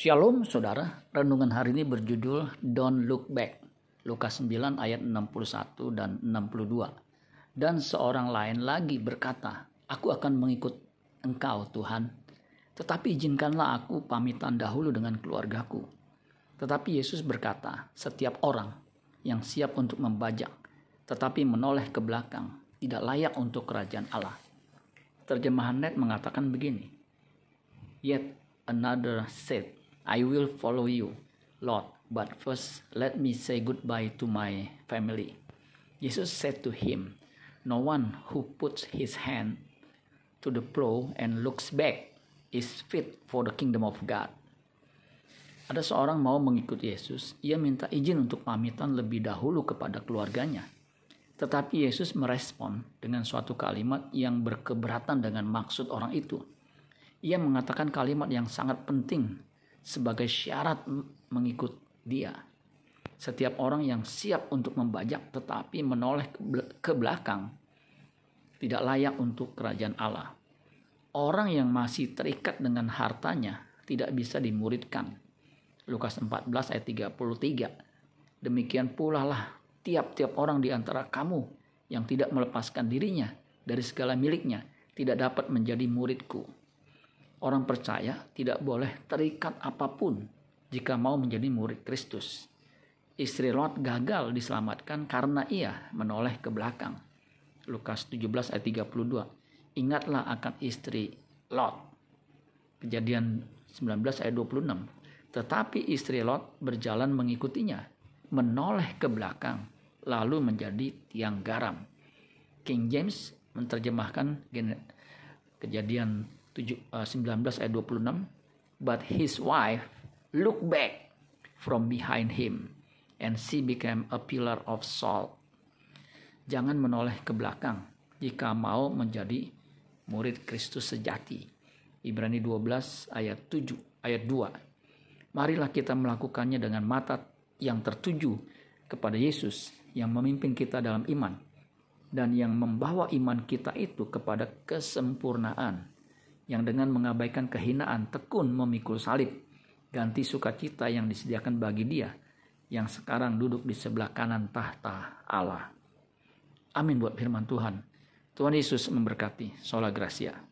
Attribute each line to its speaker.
Speaker 1: Shalom saudara, renungan hari ini berjudul Don't Look Back. Lukas 9 ayat 61 dan 62. Dan seorang lain lagi berkata, Aku akan mengikut engkau Tuhan, tetapi izinkanlah aku pamitan dahulu dengan keluargaku. Tetapi Yesus berkata, setiap orang yang siap untuk membajak, tetapi menoleh ke belakang, tidak layak untuk kerajaan Allah. Terjemahan net mengatakan begini, Yet another said, I will follow you, Lord, but first let me say goodbye to my family. Jesus said to him, No one who puts his hand to the plow and looks back is fit for the kingdom of God. Ada seorang mau mengikuti Yesus, ia minta izin untuk pamitan lebih dahulu kepada keluarganya. Tetapi Yesus merespon dengan suatu kalimat yang berkeberatan dengan maksud orang itu. Ia mengatakan kalimat yang sangat penting sebagai syarat mengikut dia. Setiap orang yang siap untuk membajak tetapi menoleh ke belakang tidak layak untuk kerajaan Allah. Orang yang masih terikat dengan hartanya tidak bisa dimuridkan. Lukas 14 ayat 33. Demikian pula lah tiap-tiap orang di antara kamu yang tidak melepaskan dirinya dari segala miliknya tidak dapat menjadi muridku. Orang percaya tidak boleh terikat apa pun jika mau menjadi murid Kristus. Istri Lot gagal diselamatkan karena ia menoleh ke belakang. Lukas 17 ayat 32. Ingatlah akan istri Lot. Kejadian 19 ayat 26. Tetapi istri Lot berjalan mengikutinya, menoleh ke belakang, lalu menjadi tiang garam. King James menerjemahkan kejadian 19 eh, ayat 26 but his wife looked back from behind him and she became a pillar of salt. Jangan menoleh ke belakang jika mau menjadi murid Kristus sejati. Ibrani 12 ayat 7 ayat 2 marilah kita melakukannya dengan mata yang tertuju kepada Yesus yang memimpin kita dalam iman dan yang membawa iman kita itu kepada kesempurnaan yang dengan mengabaikan kehinaan tekun memikul salib, ganti sukacita yang disediakan bagi dia yang sekarang duduk di sebelah kanan tahta Allah. Amin buat firman Tuhan. Tuhan Yesus memberkati. Sola Gracia.